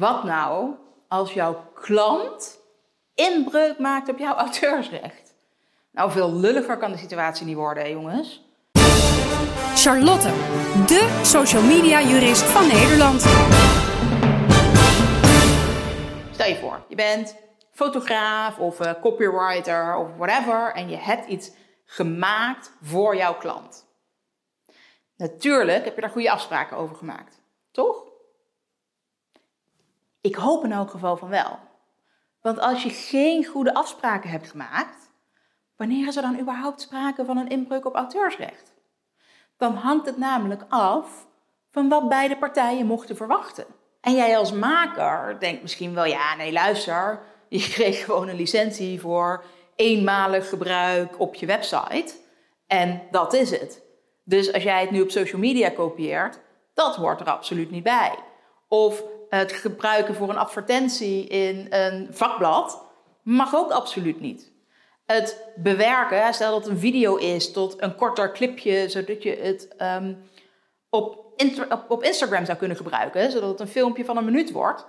Wat nou als jouw klant inbreuk maakt op jouw auteursrecht? Nou, veel lulliger kan de situatie niet worden, hè, jongens. Charlotte, de social media jurist van Nederland. Stel je voor, je bent fotograaf of uh, copywriter of whatever en je hebt iets gemaakt voor jouw klant. Natuurlijk heb je daar goede afspraken over gemaakt, toch? Ik hoop in elk geval van wel. Want als je geen goede afspraken hebt gemaakt, wanneer is er dan überhaupt sprake van een inbreuk op auteursrecht? Dan hangt het namelijk af van wat beide partijen mochten verwachten. En jij als maker denkt misschien wel, ja, nee, luister, je kreeg gewoon een licentie voor eenmalig gebruik op je website. En dat is het. Dus als jij het nu op social media kopieert, dat hoort er absoluut niet bij. Of het gebruiken voor een advertentie in een vakblad mag ook absoluut niet. Het bewerken, stel dat het een video is, tot een korter clipje, zodat je het um, op, op, Instagram zou kunnen gebruiken, zodat het een filmpje van een minuut wordt.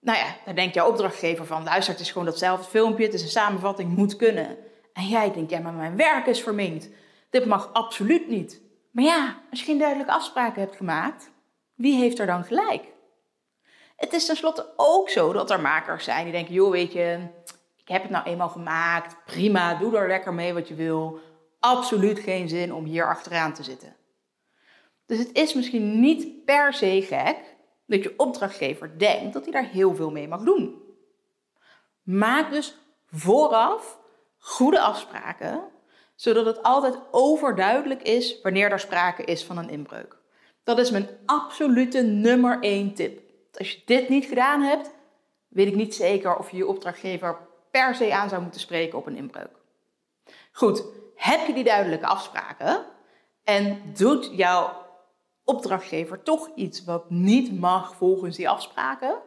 Nou ja, dan denkt jouw opdrachtgever van, luister, het is gewoon datzelfde filmpje, het is een samenvatting, moet kunnen. En jij denkt, ja, maar mijn werk is verminkt. Dit mag absoluut niet. Maar ja, als je geen duidelijke afspraken hebt gemaakt, wie heeft er dan gelijk? Het is tenslotte ook zo dat er makers zijn die denken: joh, weet je, ik heb het nou eenmaal gemaakt, prima, doe er lekker mee wat je wil. Absoluut geen zin om hier achteraan te zitten. Dus het is misschien niet per se gek dat je opdrachtgever denkt dat hij daar heel veel mee mag doen. Maak dus vooraf goede afspraken, zodat het altijd overduidelijk is wanneer er sprake is van een inbreuk. Dat is mijn absolute nummer één tip. Als je dit niet gedaan hebt, weet ik niet zeker of je je opdrachtgever per se aan zou moeten spreken op een inbreuk. Goed, heb je die duidelijke afspraken en doet jouw opdrachtgever toch iets wat niet mag volgens die afspraken,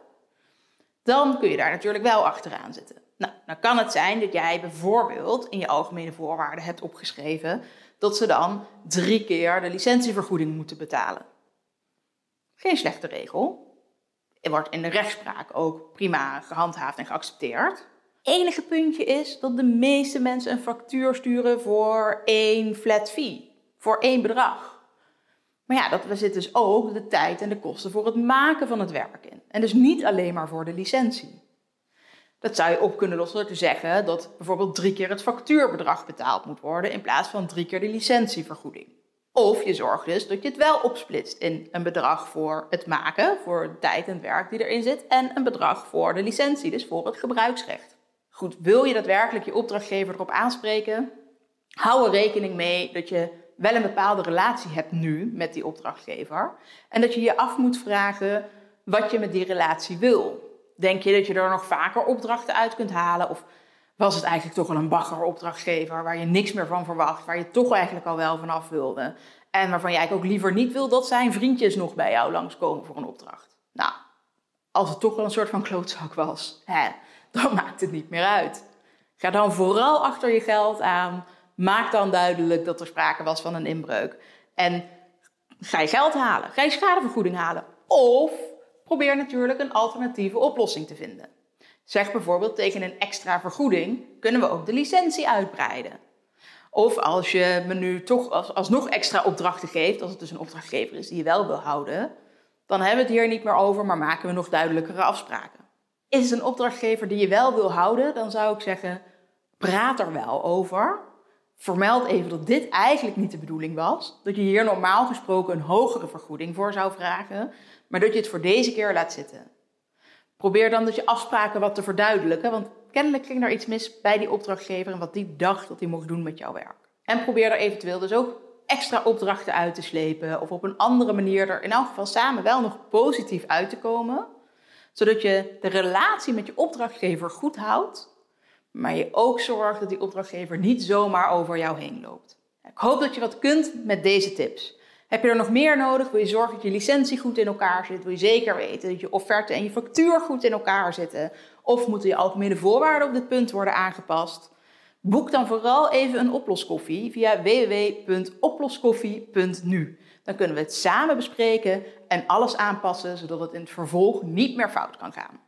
dan kun je daar natuurlijk wel achteraan zitten. Nou, dan kan het zijn dat jij bijvoorbeeld in je algemene voorwaarden hebt opgeschreven dat ze dan drie keer de licentievergoeding moeten betalen. Geen slechte regel wordt in de rechtspraak ook prima gehandhaafd en geaccepteerd. Enige puntje is dat de meeste mensen een factuur sturen voor één flat fee, voor één bedrag. Maar ja, dat zit dus ook de tijd en de kosten voor het maken van het werk in. En dus niet alleen maar voor de licentie. Dat zou je op kunnen lossen door te zeggen dat bijvoorbeeld drie keer het factuurbedrag betaald moet worden in plaats van drie keer de licentievergoeding. Of je zorgt dus dat je het wel opsplitst in een bedrag voor het maken, voor tijd en werk die erin zit, en een bedrag voor de licentie, dus voor het gebruiksrecht. Goed, wil je daadwerkelijk je opdrachtgever erop aanspreken? Hou er rekening mee dat je wel een bepaalde relatie hebt nu met die opdrachtgever en dat je je af moet vragen wat je met die relatie wil. Denk je dat je er nog vaker opdrachten uit kunt halen of was het eigenlijk toch wel een bagger opdrachtgever waar je niks meer van verwacht, waar je toch eigenlijk al wel vanaf wilde. En waarvan jij ook liever niet wil dat zijn vriendjes nog bij jou langskomen voor een opdracht. Nou, als het toch wel een soort van klootzak was, hè, dan maakt het niet meer uit. Ga dan vooral achter je geld aan. Maak dan duidelijk dat er sprake was van een inbreuk. En ga je geld halen. Ga je schadevergoeding halen. Of probeer natuurlijk een alternatieve oplossing te vinden. Zeg bijvoorbeeld tegen een extra vergoeding kunnen we ook de licentie uitbreiden. Of als je me nu toch als, alsnog extra opdrachten geeft, als het dus een opdrachtgever is die je wel wil houden, dan hebben we het hier niet meer over, maar maken we nog duidelijkere afspraken. Is het een opdrachtgever die je wel wil houden, dan zou ik zeggen, praat er wel over. Vermeld even dat dit eigenlijk niet de bedoeling was. Dat je hier normaal gesproken een hogere vergoeding voor zou vragen, maar dat je het voor deze keer laat zitten. Probeer dan dus je afspraken wat te verduidelijken, want kennelijk ging er iets mis bij die opdrachtgever en wat die dacht dat hij mocht doen met jouw werk. En probeer er eventueel dus ook extra opdrachten uit te slepen of op een andere manier er in elk geval samen wel nog positief uit te komen, zodat je de relatie met je opdrachtgever goed houdt, maar je ook zorgt dat die opdrachtgever niet zomaar over jou heen loopt. Ik hoop dat je wat kunt met deze tips. Heb je er nog meer nodig? Wil je zorgen dat je licentie goed in elkaar zit? Wil je zeker weten dat je offerte en je factuur goed in elkaar zitten? Of moeten je algemene voorwaarden op dit punt worden aangepast? Boek dan vooral even een oploskoffie via www.oploskoffie.nu. Dan kunnen we het samen bespreken en alles aanpassen zodat het in het vervolg niet meer fout kan gaan.